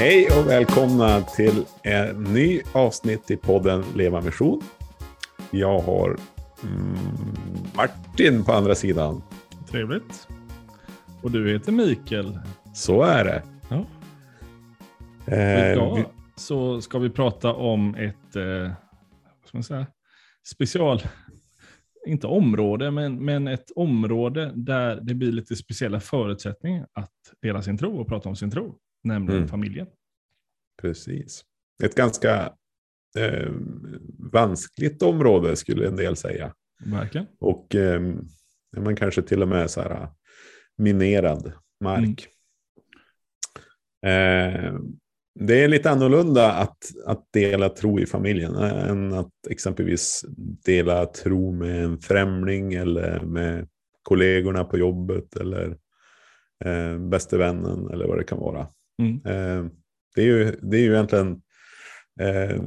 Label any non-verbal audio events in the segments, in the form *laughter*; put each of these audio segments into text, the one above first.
Hej och välkomna till en ny avsnitt i podden Leva Mission. Jag har mm, Martin på andra sidan. Trevligt. Och du heter Mikael. Så är det. Ja. Eh, Idag vi- så ska vi prata om ett eh, vad ska man säga, special, inte område, men, men ett område där det blir lite speciella förutsättningar att dela sin tro och prata om sin tro, nämligen Mm. familjen. Precis. Ett ganska eh, vanskligt område skulle en del säga. Verkligen. Och eh, man kanske till och med så här minerad mark. Eh, det är lite annorlunda att, att dela tro i familjen eh, än att exempelvis dela tro med en främling eller med kollegorna på jobbet eller eh, bäste vännen eller vad det kan vara. Mm. Eh, det, är ju, det är ju egentligen eh,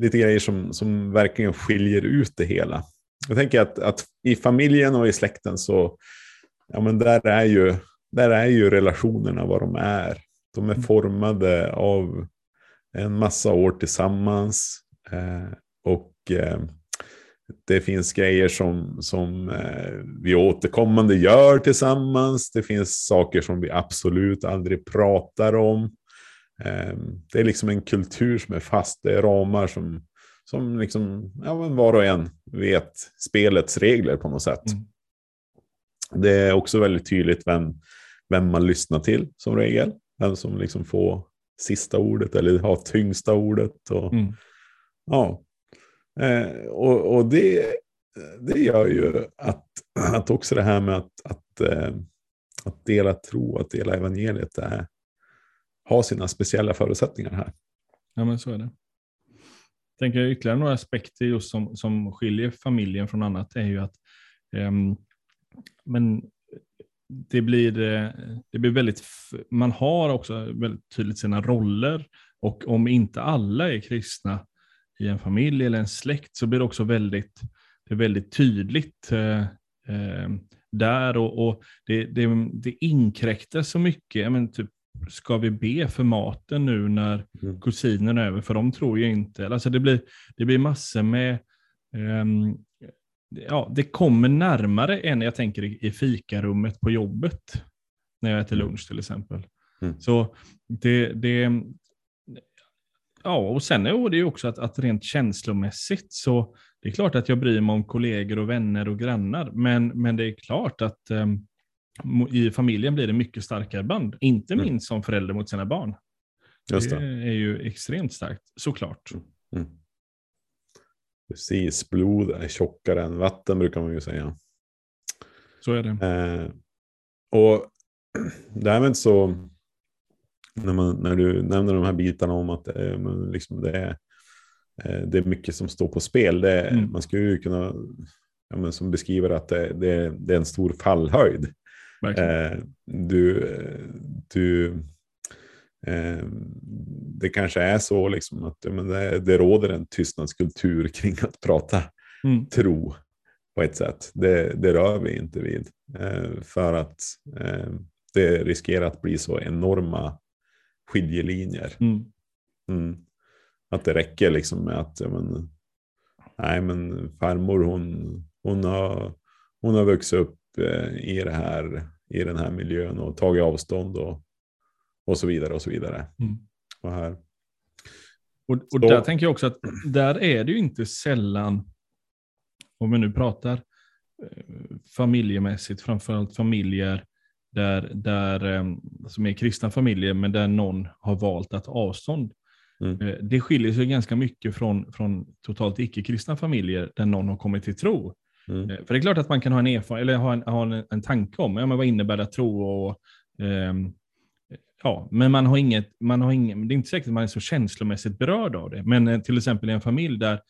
lite grejer som, som verkligen skiljer ut det hela. Jag tänker att, att i familjen och i släkten så ja, men där, är ju, där är ju relationerna vad de är. De är formade av en massa år tillsammans. Eh, och eh, det finns grejer som, som eh, vi återkommande gör tillsammans. Det finns saker som vi absolut aldrig pratar om. Eh, det är liksom en kultur som är fast. Det är ramar som, som liksom, ja, men var och en vet spelets regler på något sätt. Mm. Det är också väldigt tydligt vem, vem man lyssnar till som regel. Vem som liksom får sista ordet eller har tyngsta ordet. Och, Mm. Ja. Eh, och och det, det gör ju att, att också det här med att, att, eh, att dela tro, att dela evangeliet, är, har sina speciella förutsättningar här. Ja, men så är det. Jag tänker ytterligare några aspekter just som, som skiljer familjen från annat är ju att eh, men det blir, eh, det blir väldigt, man har också väldigt tydligt sina roller och om inte alla är kristna i en familj eller en släkt så blir det också väldigt, det är väldigt tydligt eh, eh, där och, och det, det, det inkräktar så mycket. Men, typ, ska vi be för maten nu när Mm. kusinerna är över? För de tror ju inte. Alltså det, blir, det blir massor med ehm, ja, det kommer närmare än jag tänker i, i fikarummet på jobbet. När jag äter Mm. lunch till exempel. Mm. Så det, det, ja, och sen är det ju också att, att rent känslomässigt så det är klart att jag bryr mig om kollegor och vänner och grannar. Men, men det är klart att mo- i familjen blir det mycket starkare band. Inte Mm. minst som förälder mot sina barn. Just det det. är ju extremt starkt, såklart. Mm. Precis, blod är tjockare än vatten brukar man ju säga. Så är det. Eh, och *clears throat* därmed så, när, man, när du nämner de här bitarna om att eh, liksom det, är, eh, det är mycket som står på spel. Det, Mm. Man skulle ju kunna, ja, som beskriver att det, det, det är en stor fallhöjd. Eh, du, eh, du, eh, det kanske är så liksom att men det, det råder en tystnadskultur kring att prata Mm. tro på ett sätt. Det, det rör vi inte vid. Eh, för att det riskerar att bli så enorma skiljelinjer. Mm. Mm. Att det räcker liksom med att ja, men, nej, men farmor hon, hon, har, hon har vuxit upp eh, i, det här, i den här miljön och tagit avstånd och, och så vidare och så vidare. Mm. Och här. Och, och där tänker jag också att där är det ju inte sällan, om vi nu pratar eh, familjemässigt, framförallt familjer där, där, eh, som är kristna familjer, men där någon har valt att avstånd. Mm. Eh, Det skiljer sig ganska mycket från, från totalt icke-kristna familjer där någon har kommit till tro. Mm. Eh, För det är klart att man kan ha en erfarenhet, eller ha en, ha en, en tanke om, ja, men vad innebär det att tro och ehm, Ja, men man har inget, man har ingen, det är inte säkert att man är så känslomässigt berörd av det. Men eh, till exempel i en familj där,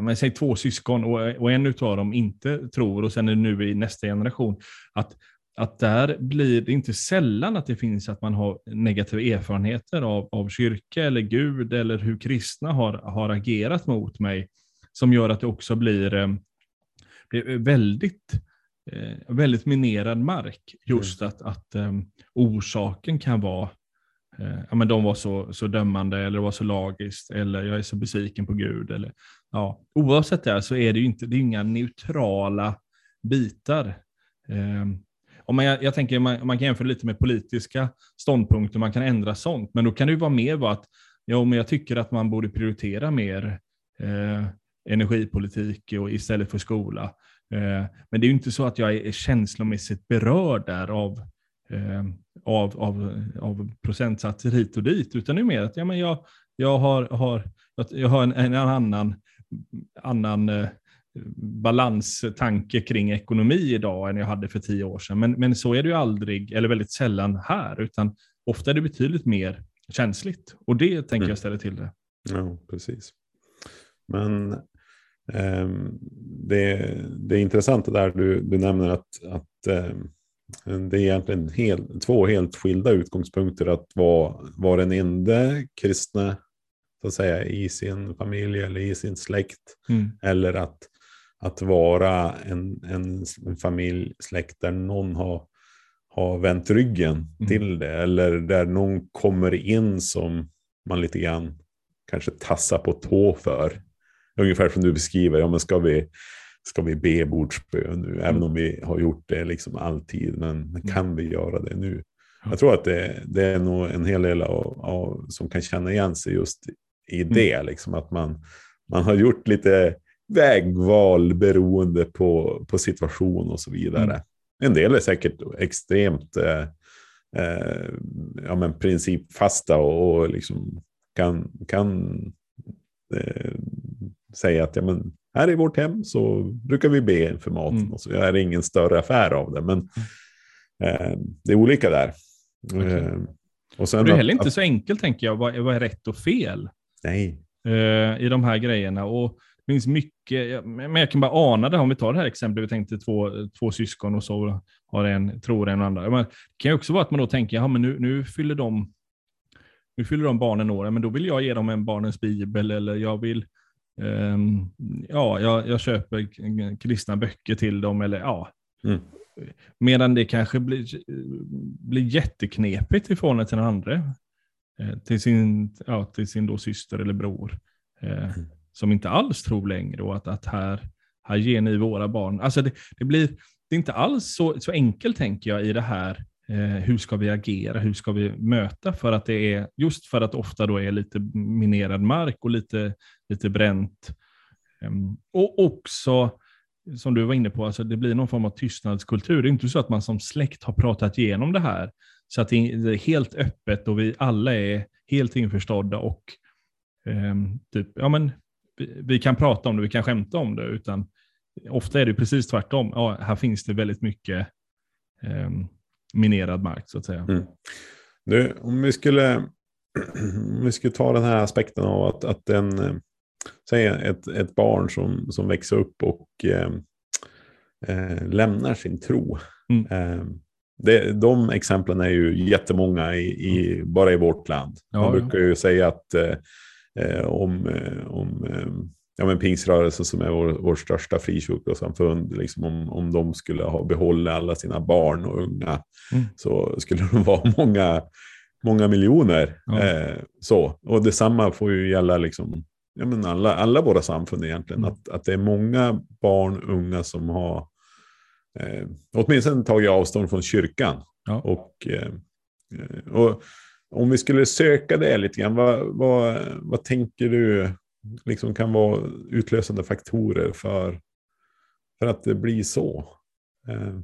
man säger två syskon och, och en utav dem inte tror och sen är det nu i nästa generation, att, att där blir det inte sällan att det finns att man har negativa erfarenheter av, av kyrka eller Gud eller hur kristna har, har agerat mot mig, som gör att det också blir, eh, blir väldigt eh, väldigt minerad mark. Just att, att um, orsaken kan vara eh, ja, men de var så, så dömande eller det var så lagiskt eller jag är så besviken på Gud. Eller, ja. Oavsett det så är det ju inte, det är inga neutrala bitar. Eh, om man, jag, jag tänker man, man kan jämföra lite med politiska ståndpunkter, man kan ändra sånt, men då kan det ju vara mer vara att ja, men jag tycker att man borde prioritera mer eh, energipolitik och istället för skola. Eh, men det är ju inte så att jag är känslomässigt berörd där av, eh, av, av, av procentsatser hit och dit, utan det är mer att ja, men jag, jag har, har, jag har en, en annan, annan eh, balanstanke kring ekonomi idag än jag hade för tio år sedan. Men, men så är det ju aldrig, eller väldigt sällan här, utan ofta är det betydligt mer känsligt. Och det tänker mm. jag ställa till det. Ja, precis. Men eh, det, det är intressant det där du, du nämner att, att eh, det är egentligen hel, två helt skilda utgångspunkter att vara, vara den enda kristna så att säga, i sin familj eller i sin släkt. Mm. Eller att, att vara en, en, en familj, släkt där någon har, har vänt ryggen mm. till det. Eller där någon kommer in som man lite grann kanske tassar på tå för. Ungefär som du beskriver, ja, men ska, vi, ska vi be bordsbön nu? Mm. Även om vi har gjort det liksom alltid, men, men kan mm. vi göra det nu? Jag tror att det, det är nog en hel del av, av, som kan känna igen sig just i mm. det. Liksom, att man, man har gjort lite vägval beroende på, på situation och så vidare. Mm. En del är säkert extremt eh, eh, ja, men principfasta och, och liksom kan, kan eh, säga att ja, men här i vårt hem så brukar vi be för maten mm. och så är det ingen större affär av det. Men eh, det är olika där. Okay. Eh, och sen det är heller att, inte så enkelt tänker jag, vad, vad är rätt och fel? Nej. Eh, I de här grejerna. Och det finns mycket, men jag kan bara ana det, om vi tar det här exemplet, vi tänkte två, två syskon och så har en, tror en och andra. Men det kan ju också vara att man då tänker, ja men nu, nu fyller de nu fyller de barnen år, men då vill jag ge dem en barnens bibel eller jag vill um, ja, jag, jag, köper kristna böcker till dem eller ja. Mm. Medan det kanske blir, blir jätteknepigt i förhållande till den andra. Eh, till sin, ja, till sin då syster eller bror. Eh, mm. Som inte alls tror längre och att, att här, här ger ni våra barn. Alltså det, det blir det är inte alls så, så enkelt tänker jag i det här Eh, hur ska vi agera? Hur ska vi möta? För att det är, just för att ofta då är lite minerad mark och lite, lite bränt. Um, och också, som du var inne på, alltså det blir någon form av tystnadskultur. Det är inte så att man som släkt har pratat igenom det här, så att det är helt öppet och vi alla är helt införstådda och um, typ, ja men vi, kan prata om det, vi kan skämta om det, utan ofta är det precis tvärtom. Ja, här finns det väldigt mycket um, minerad mark så att säga. Mm. Du, om vi skulle, *clears throat* om vi skulle ta den här aspekten av att, att en, eh, säg ett, ett barn som, som växer upp och eh, eh, lämnar sin tro. Mm. Eh, det, de exemplen är ju jättemånga i, i, mm. bara i vårt land. Man ja, brukar ju säga att eh, eh om, om ja, men pingsrörelsen som är vår, vår största frikyrkosamfund, liksom om, om de skulle ha behållit alla sina barn och unga mm. så skulle de *laughs* vara många, många miljoner. Ja. Eh, så. Och detsamma får ju gälla liksom, ja, men alla, alla våra samfund egentligen. Mm. Att, att det är många barn och unga som har eh, åtminstone tagit avstånd från kyrkan. Ja. Och, eh, och om vi skulle söka det lite grann, vad, vad, vad tänker du liksom kan vara utlösande faktorer för, för att det blir så. Eh.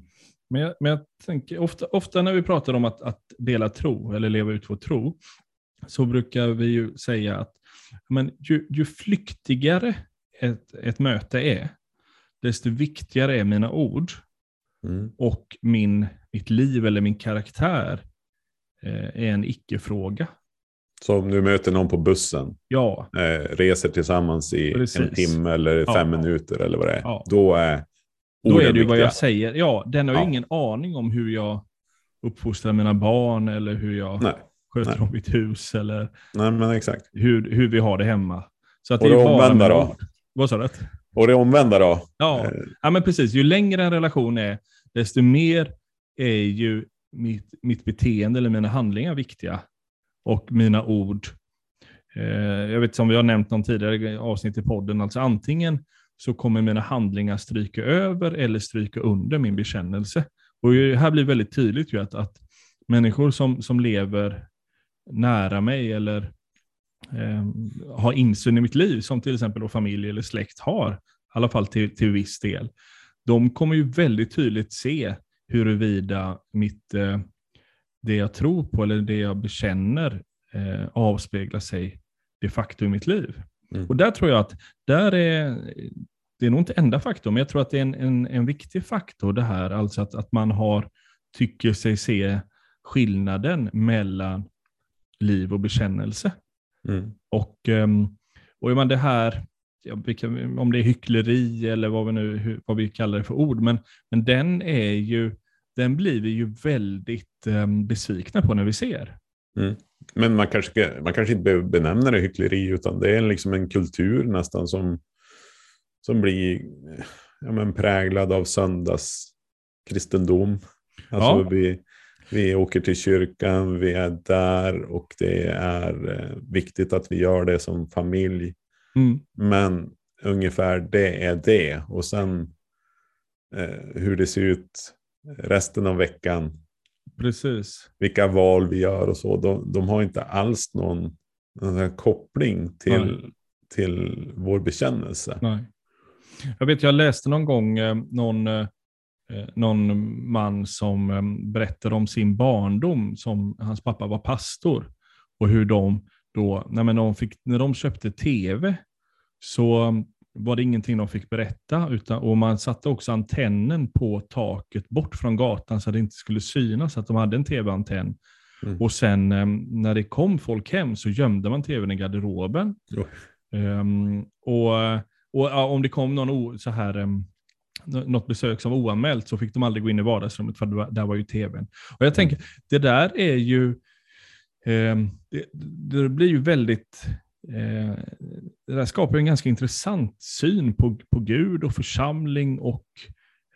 Men jag, men jag tänker, ofta, ofta när vi pratar om att, att dela tro eller leva ut vår tro, så brukar vi ju säga att men ju, ju flyktigare ett, ett möte är, desto viktigare är mina ord. Mm. Och min, mitt liv eller min karaktär är en icke-fråga. Så om du möter någon på bussen, ja. eh, reser tillsammans i Precis. en timme eller fem ja. minuter eller vad det är, ja. då är Då är det ju vad jag säger. Ja, den har ju ingen aning om hur jag uppfostrar mina barn eller hur jag Nej. sköter Nej. om mitt hus eller Nej, men exakt. Hur, hur vi har det hemma. Så att Och det, det omvända då? Ord. Vad sa du? Och det omvända då? Ja. Eh. ja, men precis. Ju längre en relation är, desto mer är ju mitt, mitt beteende eller mina handlingar viktiga. och mina ord. Eh, jag vet som vi har nämnt någon tidigare avsnitt i podden, alltså antingen så kommer mina handlingar stryka över eller stryka under min bekännelse. Och här blir väldigt tydligt ju att, att människor som, som lever nära mig eller eh, har insyn i mitt liv, som till exempel då familj eller släkt har, i alla fall till, till viss del, de kommer ju väldigt tydligt se huruvida mitt, eh, det jag tror på eller det jag bekänner eh, avspeglar sig de facto i mitt liv. Mm. Och där tror jag att där är, det är nog inte enda faktorn, men jag tror att det är en, en, en viktig faktor det här, alltså att, att man har, tycker sig se skillnaden mellan liv och bekännelse. Mm. Och, ehm, och man det här, om det är hyckleri eller vad vi, nu, vad vi kallar det för ord, men, men den är ju, den blir vi ju väldigt um, besvikna på när vi ser. Mm. Men man kanske, man kanske inte behöver benämna det hyckleri, utan det är liksom en kultur nästan som, som blir ja, men präglad av söndagskristendom. Alltså ja. vi, vi åker till kyrkan, vi är där och det är eh, viktigt att vi gör det som familj. Mm. Men ungefär det är det. Och sen eh, hur det ser ut resten av veckan. Precis. Vilka val vi gör och så. De, de har inte alls någon, någon koppling till, till vår bekännelse. Nej. Jag vet, jag läste någon gång eh, någon eh, Eh, någon man som eh, berättade om sin barndom, som hans pappa var pastor. Och hur de då, när, de fick, när de köpte tv, så var det ingenting de fick berätta. Utan, och man satte också antennen på taket bort från gatan så att det inte skulle synas att de hade en tv-antenn. Mm. Och sen eh, när det kom folk hem så gömde man tvn i garderoben. Um, och, och om det kom någon så här um, något besök som var oanmält så fick de aldrig gå in i vardagsrummet för var, där var ju tvn. Och jag tänker, mm. det där är ju, eh, det, det, blir ju väldigt, eh, det där skapar en ganska intressant syn på, på Gud och församling och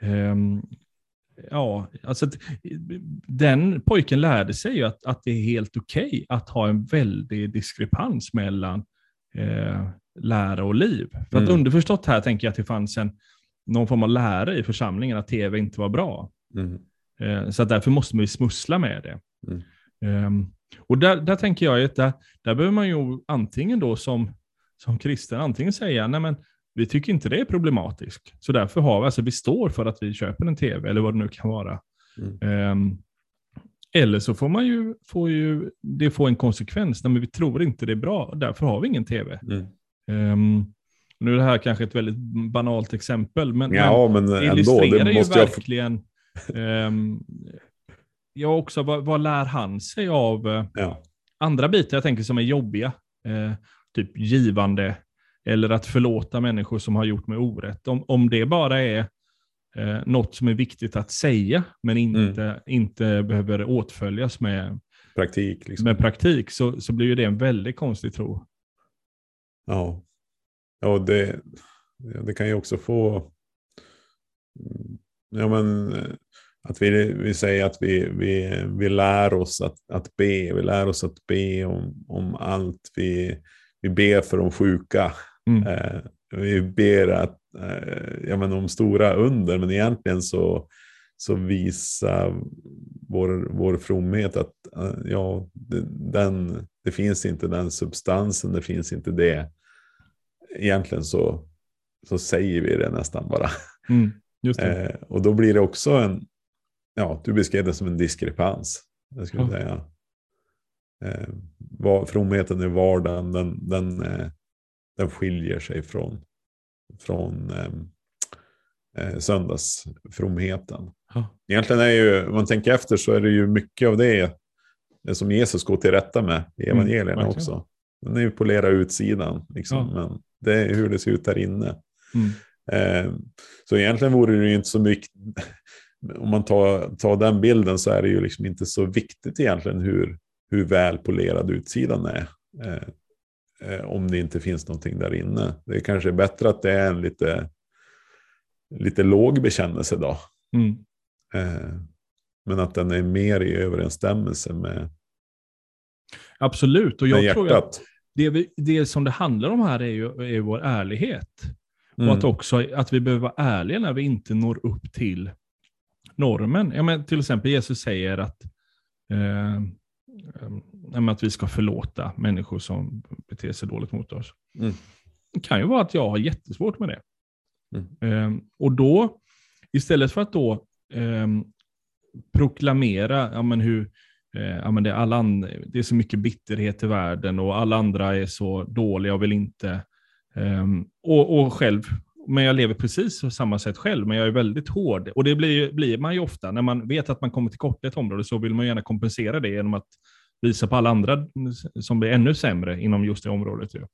eh, Ja, alltså att, den pojken lärde sig ju att, att det är helt okej okay att ha en väldig diskrepans mellan eh, lära och liv. För att mm. underförstått här tänker jag att det fanns en, någon form av lära i församlingen att tv inte var bra. Mm. Eh, så därför måste man ju smussla med det. Mm. Um, och där, där tänker jag att där, där behöver man ju antingen då som, som kristen antingen säga, nej men vi tycker inte det är problematiskt. Så därför har vi, alltså vi står för att vi köper en tv eller vad det nu kan vara. Mm. Um, eller så får man ju, får ju det få en konsekvens, nej men vi tror inte det är bra, därför har vi ingen tv. Um, nu är det här kanske ett väldigt banalt exempel, men, ja, men, men det illustrerar det måste ju verkligen um, ja, också vad, vad, lär han sig av uh, ja. andra bitar jag tänker som är jobbiga? Uh, typ givande eller att förlåta människor som har gjort mig orätt. Om, om det bara är uh, något som är viktigt att säga, men inte, mm. inte behöver åtföljas med praktik, liksom. med praktik så, så blir ju det en väldigt konstig tro. Ja, Ja, det, det kan ju också få... Ja, men, att vi, vi säger att vi, vi, vi lär oss att, att be. Vi lär oss att be om, om allt. Vi, vi ber för de sjuka. Mm. Eh, vi ber att, eh, ja, men om stora under, men egentligen så, så visar vår, vår fromhet att eh, ja, den, det finns inte den substansen, det finns inte det egentligen så, så säger vi det nästan bara. Mm, eh, och då blir det också en, ja, du beskrev det som en diskrepans. Jag skulle mm. säga. Eh, var, fromheten i vardagen, den, den, eh, den skiljer sig från, från ehm, eh, söndagsfromheten. Mm. Egentligen är ju, om man tänker efter så är det ju mycket av det, som Jesus går till rätta med i mm, evangelierna mm, också. Den är ju polera utsidan, liksom, ja. men det är hur det ser ut där inne. Mm. Eh, så egentligen vore det ju inte så mycket, om man tar, tar den bilden så är det ju liksom inte så viktigt egentligen hur, hur väl polerad utsidan är. Eh, eh, om det inte finns någonting där inne. Det är kanske bättre att det är en lite, lite låg bekännelse då. Mm. Eh, men att den är mer i överensstämmelse med, Absolut, och jag tror att det, vi, det som det handlar om här är ju är vår ärlighet. Mm. Och att också att vi behöver vara ärliga när vi inte når upp till normen. Ja, men till exempel Jesus säger att, eh, eh, att vi ska förlåta människor som beter sig dåligt mot oss. Mm. Det kan ju vara att jag har jättesvårt med det. Mm. Eh, och då, istället för att då eh, proklamera ja, men hur eh, ja, men det, är alla det är så mycket bitterhet i världen och alla andra är så dåliga och vill inte. ehm, och, och själv, men jag lever precis på samma sätt själv, men jag är väldigt hård. Och det blir, blir man ju ofta, när man vet att man kommer till korta ett område, så vill man gärna kompensera det genom att visa på alla andra som blir ännu sämre inom just det området. Ju.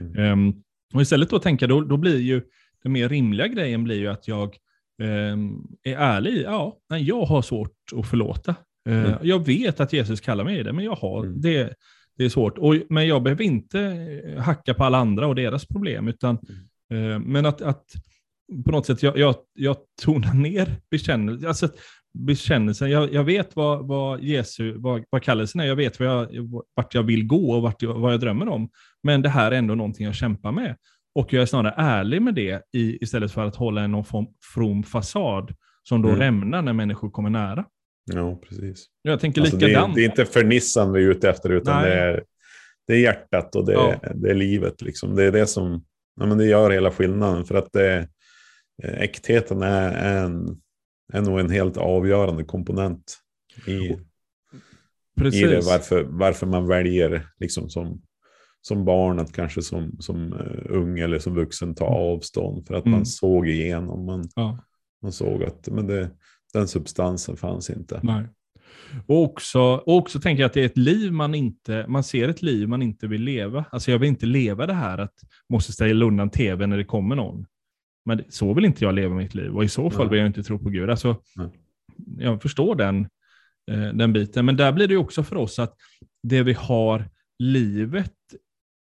Mm. Ehm, och istället då tänka, då, då blir ju den mer rimliga grejen blir ju att jag ehm, är ärlig. Ja, jag har svårt att förlåta. Eh, Mm. Jag vet att Jesus kallar mig det, men jag har, Mm. det, det är svårt. Och, men jag behöver inte eh, hacka på alla andra och deras problem, utan Mm. Eh, men att, att på något sätt, jag, jag, jag tonar ner bekännelsen. Alltså, bekännelsen. Jag, jag vet vad, vad Jesu, vad, vad kallelsen är, jag vet vad jag, vart jag vill gå och vart jag, vad jag drömmer om. Men det här är ändå någonting jag kämpar med. Och jag är snarare ärlig med det i, istället för att hålla en någon form, from fasad som då Mm. rämnar när människor kommer nära. Ja, precis. Jag tänker Alltså, det, är, likadant. det är inte fernissan vi är ute efter, utan Nej. det är, det är hjärtat och det, Ja. det är livet. Liksom. Det är det som ja, men det gör hela skillnaden. För att det, eh, äktheten är, en, är nog en helt avgörande komponent i, Precis. i det. Varför, varför man väljer liksom som, som barn att kanske som, som uh, ung eller som vuxen ta avstånd. För att Mm. man såg igenom. Man, Ja. man såg att men det, den substansen fanns inte. Nej. Och också, och också tänker jag att det är ett liv man inte, man ser ett liv man inte vill leva. Alltså jag vill inte leva det här att måste ställa undan tv när det kommer någon. Men så vill inte jag leva mitt liv och i så fall vill jag inte tro på Gud. Alltså, jag förstår den, eh, den biten. Men där blir det också för oss att det vi har, livet,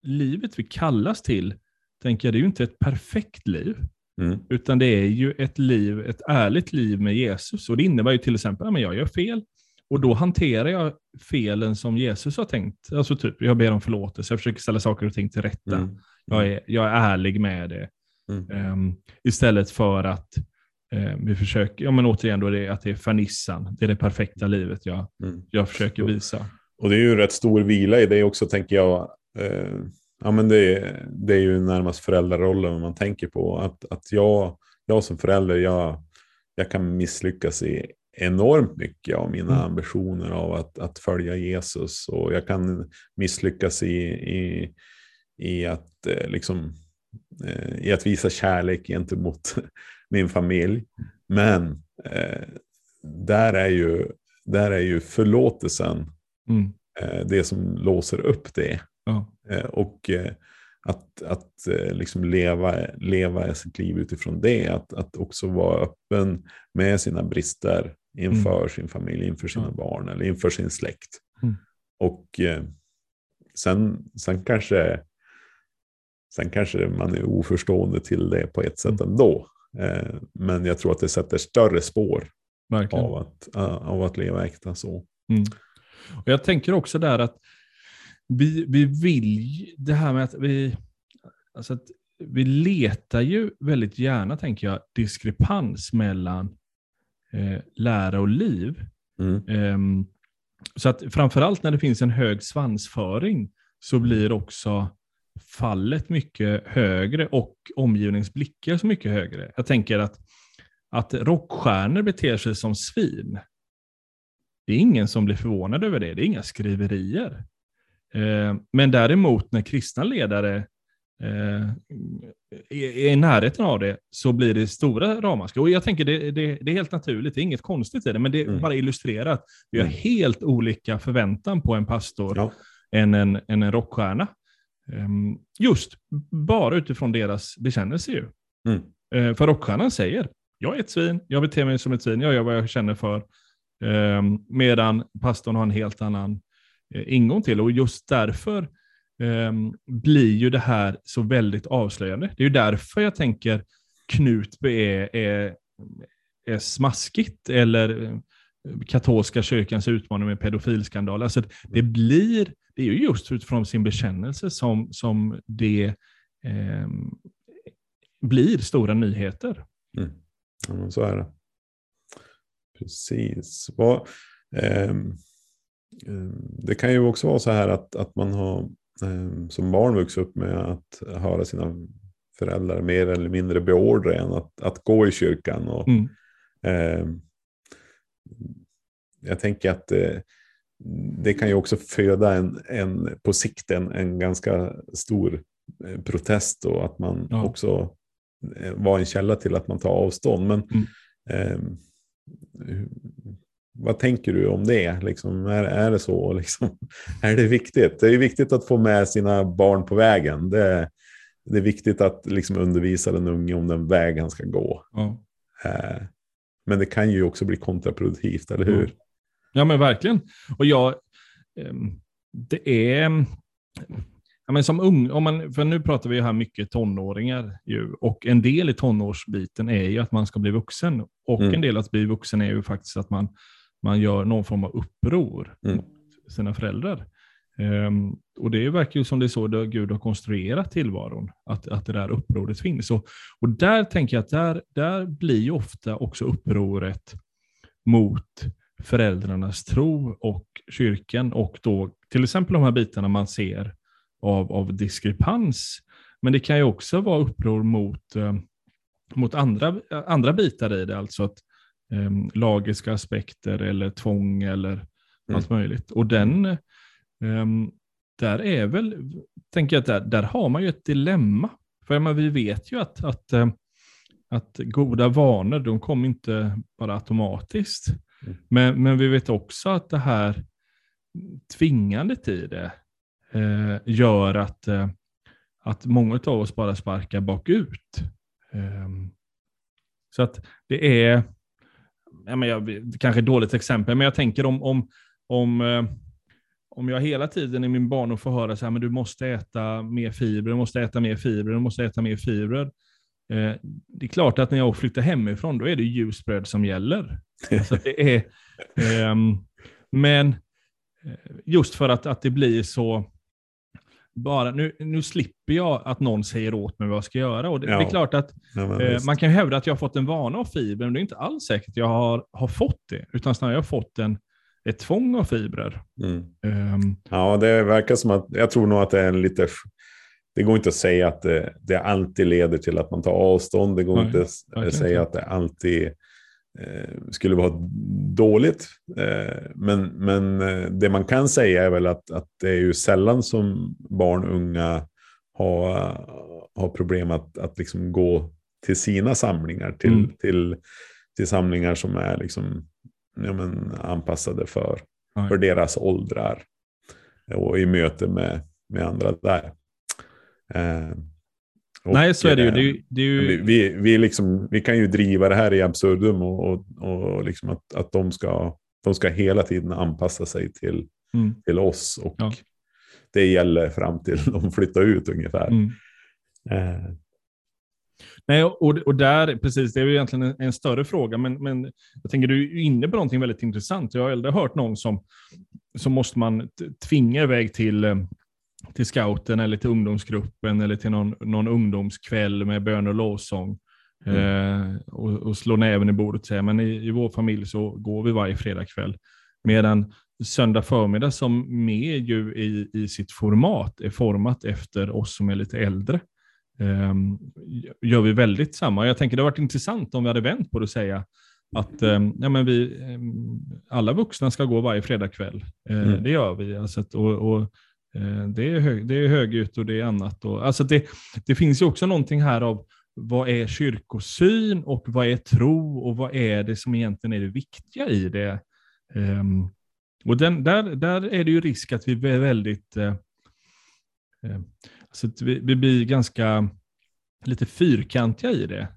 livet vi kallas till, tänker jag, det är ju inte ett perfekt liv. Mm. Utan det är ju ett liv, ett ärligt liv med Jesus. Och det innebär ju till exempel att jag gör fel. Och då hanterar jag felen som Jesus har tänkt. Alltså typ, jag ber om förlåtelse, jag försöker ställa saker och ting till rätta. Mm. Jag, är, jag är ärlig med det. Mm. Ehm, istället för att eh, vi försöker, ja men återigen då, det, att det är fernissan. Det är det perfekta livet jag, Mm. jag försöker visa. Och det är ju rätt stor vila i det också, tänker jag. Eh, ja, men det, är- det är ju närmast föräldrarollen man tänker på. Att, att jag, jag som förälder, jag, jag kan misslyckas i enormt mycket av mina Mm. ambitioner av att, att följa Jesus. Och jag kan misslyckas i, i, i, att, eh, liksom, eh, i att visa kärlek gentemot *laughs* min familj. Men eh, där, är ju, där är ju förlåtelsen Mm. eh, det som låser upp det. Ja. Eh, och eh, att, att liksom leva, leva sitt liv utifrån det. Att, att också vara öppen med sina brister inför sin familj, inför sina Mm. Barn eller inför sin släkt. Mm. Och eh, sen, sen, kanske, sen kanske man är oförstående till det på ett sätt Mm. ändå. Eh, men jag tror att det sätter större spår Verkligen. av att, uh, av att leva äkta så. Mm. Och jag tänker också där att vi, vi vill, det här med att vi, alltså att vi letar ju väldigt gärna, tänker jag, diskrepans mellan eh, lära och liv. Mm. Ehm, så att framförallt när det finns en hög svansföring så blir också fallet mycket högre och omgivningsblickar så mycket högre. Jag tänker att, att rockstjärnor beter sig som svin. Det är ingen som blir förvånad över det. Det är inga skriverier. Eh, men däremot när kristna ledare eh, är är i närheten av det så blir det stora ramaskri. Och jag tänker det, det, det är helt naturligt, det är inget konstigt i det, men det Mm. bara illustrerar att vi har Mm. helt olika förväntan på en pastor Ja. än en, än en rockstjärna. Ehm, just bara utifrån deras bekännelse ju. Mm. Eh, för rockstjärnan säger, jag är ett svin, jag beter mig som ett svin, jag gör vad jag känner för. Ehm, medan pastorn har en helt annan eh, ingång till. Och just därför Ehm, blir ju det här så väldigt avslöjande. Det är ju därför jag tänker Knutby är, är, är smaskigt, eller eh, katolska kyrkans utmaning med pedofilskandal. Alltså det blir, det är ju just utifrån sin bekännelse som, som det eh, blir stora nyheter. Mm. Ja, men så är det. Precis. Vad, eh, det kan ju också vara så här att, att man har som barn vuxit upp med att höra sina föräldrar mer eller mindre beordra en att, att gå i kyrkan. Och, mm. eh, jag tänker att eh, det kan ju också föda en, en, på sikt en, en ganska stor eh, protest och att man ja. också eh, var en källa till att man tar avstånd. Men mm. Vad tänker du om det? Liksom, är, är det så? Liksom, *laughs* är det viktigt? Det är viktigt att få med sina barn på vägen. Det, det är viktigt att liksom undervisa den unge om den väg han ska gå. Ja. Eh, men det kan ju också bli kontraproduktivt, eller hur? Ja, men verkligen. Och jag, ehm, det är... Ja, men som ung, om man, för nu pratar vi här mycket tonåringar ju, och en del i tonårsbiten är ju att man ska bli vuxen. Och mm. en del att bli vuxen är ju faktiskt att man, man gör någon form av uppror mm. mot sina föräldrar. Um, och det verkar ju som det är så att Gud har konstruerat tillvaron, att, att det där upproret finns. Och, och där tänker jag att där, där blir ofta också upproret mot föräldrarnas tro och kyrkan och då till exempel de här bitarna man ser av, av diskrepans. Men det kan ju också vara uppror mot, eh, mot andra, andra bitar i det, alltså att eh, lagiska aspekter eller tvång eller mm. allt möjligt. Och den, eh, där är väl, tänker jag att där, där har man ju ett dilemma. För man, vi vet ju att, att, eh, att goda vanor, de kommer inte bara automatiskt. Mm. Men, men vi vet också att det här tvingandet i det eh, gör att, eh, att många av oss bara sparkar bakut. Eh, så att det är, ja, men jag, kanske ett dåligt exempel, men jag tänker om, om, om, eh, om jag hela tiden i min barndom får höra så här, men du måste äta mer fibrer, du måste äta mer fibrer, du måste äta mer fibrer. Eh, det är klart att när jag flyttar hemifrån, då är det ljusbröd som gäller. *laughs* Alltså det är, eh, men just för att, att det blir så, bara, nu, nu slipper jag att någon säger åt mig vad jag ska göra. Och det, ja. det är klart att ja, eh, man kan hävda att jag har fått en vana av fiber, men det är inte alls säkert att jag har, har fått det, utan snarare jag har fått en, ett tvång av fibrer. Mm. Um, ja, det verkar som att, jag tror nog att det är en lite det går inte att säga att det, det, alltid leder till att man tar avstånd. Det går Nej, inte att säga att det alltid eh, skulle vara dåligt. Eh, men, men eh, det man kan säga är väl att, att det är ju sällan som barn och unga har, har problem att, att liksom gå till sina samlingar. Till, mm. till, till samlingar som är liksom, ja, men, anpassade för, för deras åldrar. Och i möte med, med andra där. Eh, Nej, så är det ju. Det är, det är ju... Vi, vi, liksom, vi kan ju driva det här i absurdum och, och, och liksom att, att de, ska, de ska hela tiden anpassa sig till, mm. till oss. Och ja. det gäller fram till *laughs* de flyttar ut ungefär. Mm. Eh. Nej, och, och där, precis, det är ju egentligen en, en, större fråga, men, men jag tänker du är inne på någonting väldigt intressant. Jag har aldrig hört någon som, som måste man tvinga iväg till eh, till scouten eller till ungdomsgruppen eller till någon, någon ungdomskväll med bön och lovsång. Mm. Eh, och, och slå näven i bordet och säga, men i, i vår familj så går vi varje fredagkväll. Medan söndag förmiddag som med ju i, i sitt format är format efter oss som är lite äldre. Eh, gör vi väldigt samma. Jag tänker det har varit intressant om vi hade vänt på det och säga att eh, ja, men vi, eh, alla vuxna ska gå varje fredagkväll. Eh, mm. Det gör vi. Alltså, och, och Eh, det är, hög, det är högljutt och det är annat. Och, alltså det, det finns ju också någonting här av vad är kyrkosyn och vad är tro och vad är det som egentligen är det viktiga i det. Um, och den, där, där är det ju risk att vi är väldigt, uh, uh, alltså vi, vi blir ganska lite fyrkantiga i det.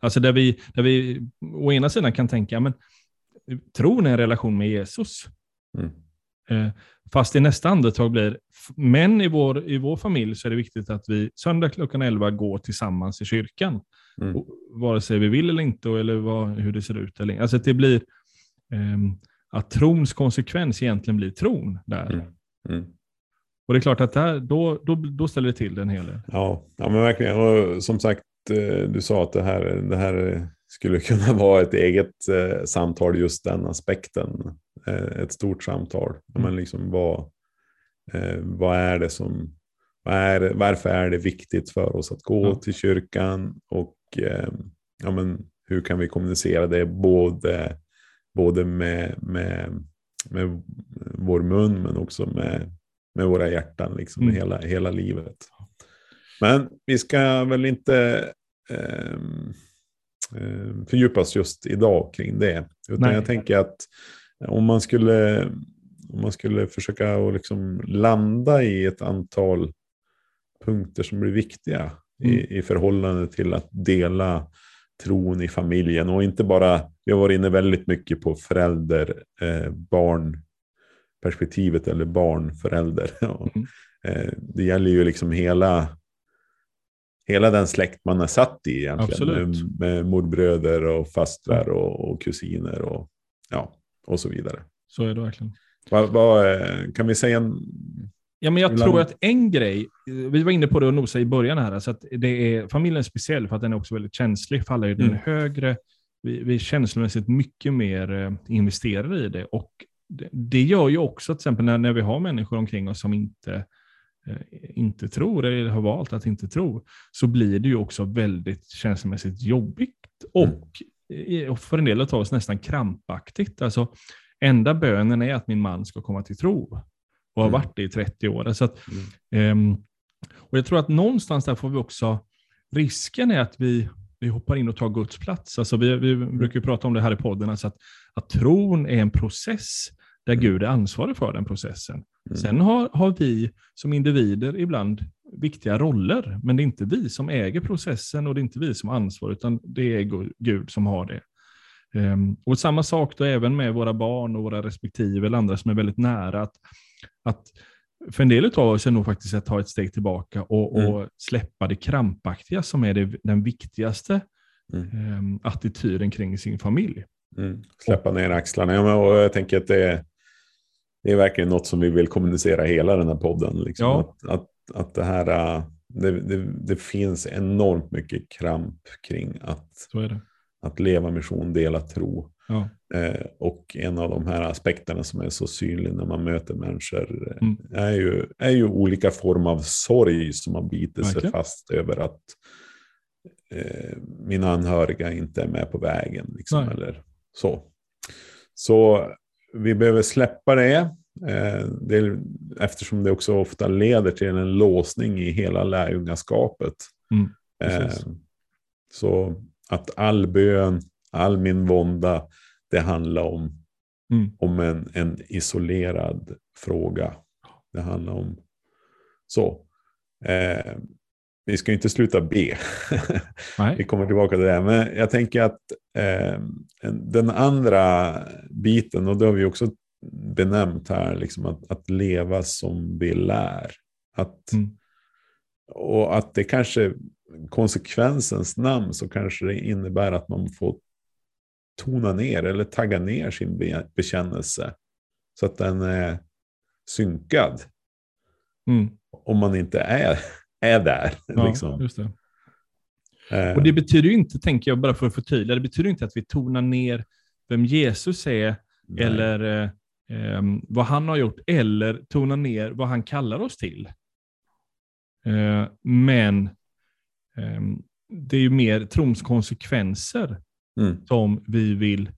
Alltså där vi, där vi å ena sidan kan tänka, men tron är en relation med Jesus. Mm. Uh, Fast i nästa andetag blir, men i vår, i vår familj så är det viktigt att vi söndag klockan 11 går tillsammans i kyrkan. Mm. vare sig vi vill eller inte, eller vad, hur det ser ut. Eller, alltså att det blir eh, att trons konsekvens egentligen blir tron där. Mm. Mm. Och det är klart att där, då, då, då ställer det till det en hel del. Ja, ja men verkligen. Och som sagt, eh, du sa att det här, det här skulle *laughs* kunna vara ett eget eh, samtal, just den aspekten. Eh, ett stort samtal. Mm. Men liksom vad, eh, vad är det som, vad är, varför är det viktigt för oss att gå mm. till kyrkan och eh, ja, men, hur kan vi kommunicera det både, både med, med, med vår mun men också med, med våra hjärtan, liksom, mm. hela, hela livet. Men vi ska väl inte eh, fördjupas just idag kring det. Utan Nej. jag tänker att om man skulle, om man skulle försöka att liksom landa i ett antal punkter som blir viktiga mm. i, i förhållande till att dela tron i familjen. Och inte bara, vi har varit inne väldigt mycket på förälder, eh, barn perspektivet eller barn, förälder. *laughs* Mm. eh, det gäller ju liksom hela, hela den släkt man är satt i egentligen. Med, med morbröder och fastrar och, och kusiner och, ja, och så vidare. Så är det verkligen. Vad, vad, eh, kan vi säga en Ja, men jag tror att en grej, vi var inne på det och nosade i början här, så att det är, familjen är speciell för att den är också väldigt känslig. För alla är den mm. högre, vi, vi är känslomässigt mycket mer eh, investerade i det. Och det, det, gör ju också, till exempel när, när vi har människor omkring oss som inte, eh, inte tror, eller har valt att inte tro, så blir det ju också väldigt känslomässigt jobbigt. Och, mm. Och för en del av oss nästan krampaktigt. Alltså, enda bönen är att min man ska komma till tro och har mm. varit det i 30 år. Så att, mm. um, och Jag tror att någonstans där får vi också, risken är att vi, vi hoppar in och tar Guds plats. Alltså vi, vi brukar prata om det här i podden, alltså att, att tron är en process där mm. Gud är ansvarig för den processen. Mm. Sen har, har vi som individer ibland viktiga roller, men det är inte vi som äger processen och det är inte vi som har ansvar, utan det är Gud som har det. Um, och samma sak då även med våra barn och våra respektive eller andra som är väldigt nära. Att att för en del av oss är nog faktiskt att ta ett steg tillbaka och, mm. och släppa det krampaktiga som är det, den viktigaste mm. um, attityden kring sin familj. Mm. Släppa ner axlarna. Ja, och jag tänker att det det är verkligen något som vi vill kommunicera hela den här podden. Liksom. Ja. Att, att, att det här, äh, det, det, det, finns enormt mycket kramp kring att, att leva mission, dela tro. Ja. Eh, och en av de här aspekterna som är så synlig när man möter människor eh, mm. är, ju, är ju olika former av sorg som man biter sig Verkligen. fast över att eh, mina anhöriga inte är med på vägen. Liksom, eller så. så vi behöver släppa det, eh, det, eftersom det också ofta leder till en låsning i hela lärjungaskapet. Mm. Eh, så att all bön, all min vånda, det handlar om, mm. om en, en isolerad fråga. Det handlar om så. Vi ska inte sluta be. *laughs* vi kommer tillbaka till det. Men jag tänker att eh, den andra biten, och det har vi också benämnt här, liksom att, att leva som vi lär. Att, mm. Och att det kanske, konsekvensens namn, så kanske det innebär att man får tona ner eller tagga ner sin bekännelse så att den är synkad. Mm. Om man inte är, är där. *laughs* Ja, liksom. just det. Eh. Och det betyder ju inte, tänker jag bara för att förtydliga, det betyder inte att vi tonar ner vem Jesus är Nej. eller eh, eh, vad han har gjort, eller tonar ner vad han kallar oss till. Eh, men ehm, det är ju mer trons konsekvenser mm. som vi vill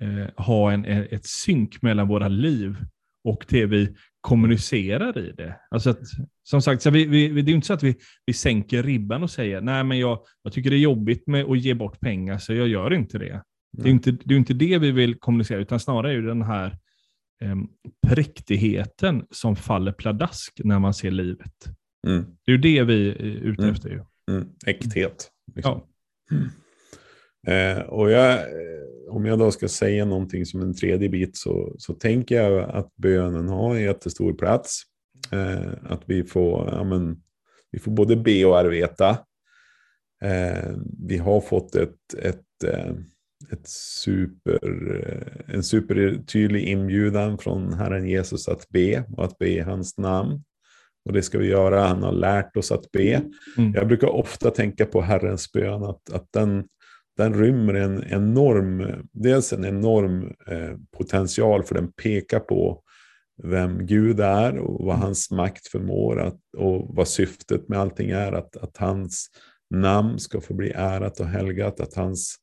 eh, ha en, ett synk mellan våra liv och det vi kommunicerar i det. Alltså att, som sagt, så vi, vi, det är inte så att vi, vi sänker ribban och säger nej men jag, jag tycker det är jobbigt med att ge bort pengar så jag gör inte det. Det är inte det, är inte det vi vill kommunicera, utan snarare är den här eh, präktigheten som faller pladask när man ser livet. Mm. Det är ju det vi är ute mm. efter. Ju. Mm. Äkthet. Liksom. Ja. Eh, och jag, eh, om jag då ska säga någonting som en tredje bit så, så tänker jag att bönen har en jättestor plats. Eh, att vi får, ja, men, vi får både be och arbeta. Eh, vi har fått ett, ett, eh, ett super, eh, en supertydlig inbjudan från Herren Jesus att be och att be i hans namn. Och det ska vi göra. Han har lärt oss att be. Mm. Jag brukar ofta tänka på Herrens bön, att, att den, den rymmer en enorm, dels en enorm eh, potential, för den pekar på vem Gud är och vad hans makt förmår att, och vad syftet med allting är. Att, att hans namn ska få bli ärat och helgat, att hans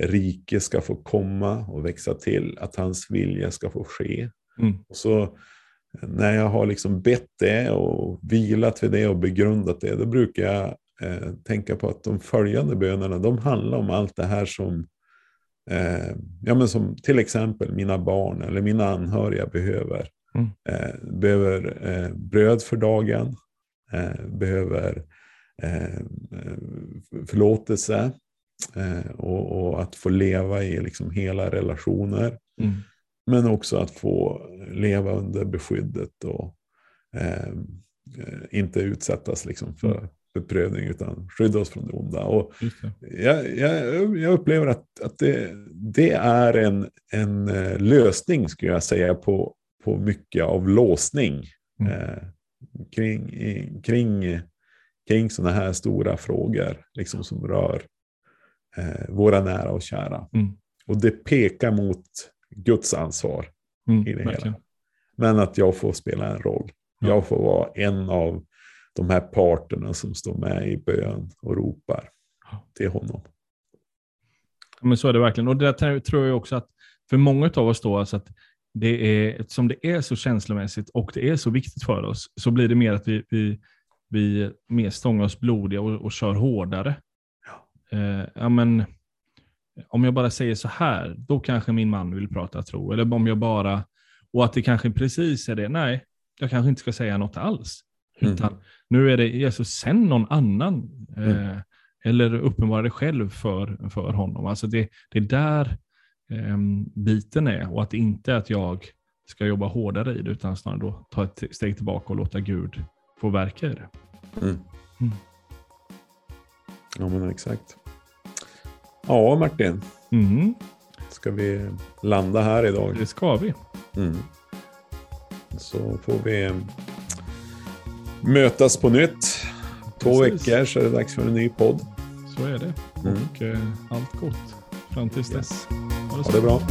rike ska få komma och växa till, att hans vilja ska få ske. Mm. Och så när jag har liksom bett det och vilat vid det och begrundat det, då brukar jag eh, tänka på att de följande bönerna, de handlar om allt det här som, eh, ja men som till exempel mina barn eller mina anhöriga behöver. Mm. Eh, behöver eh, bröd för dagen, eh, behöver eh, förlåtelse och, och, att få leva i liksom hela relationer. Mm. Men också att få leva under beskyddet och inte utsättas liksom för, Mm. För prövning utan skydda oss från det onda. Och det. jag, jag, jag upplever att, att det, det är en, en eh, lösning skulle jag säga på, på mycket av låsning Mm. eh, kring, kring, kring sådana här stora frågor liksom som rör eh, våra nära och kära. Mm. Och det pekar mot Guds ansvar Mm. i det Verkligen. hela. Men att jag får spela en roll. Ja. Jag får vara en av de här parterna som står med i bön och ropar Ja. till honom. Ja, Men så är det verkligen. Och det där tror jag också att för många av oss då, alltså att det är, eftersom det är så känslomässigt och det är så viktigt för oss, så blir det mer att vi, vi, vi mer stångar oss blodiga och, och kör hårdare. Eh, ja, men, om jag bara säger så här, då kanske min man vill prata tro. Eller om jag bara, och att det kanske precis är det, nej, jag kanske inte ska säga något alls. Mm. Nu är det Jesus, sänd någon annan. Eh, eller uppenbara det själv för, för honom. Alltså det, det är där eh, biten är och att det inte är att jag ska jobba hårdare i det utan snarare då ta ett steg tillbaka och låta Gud få verka i det. Mm. Mm. Ja, men exakt. Ja, Martin. Mm, Ska vi landa här idag? det ska vi. Mm. Så får vi mötas på nytt. Två Precis. veckor så är det dags för en ny podd. Så är det. Mm. Och eh, allt gott fram tills dess. Ha det Ha så det bra.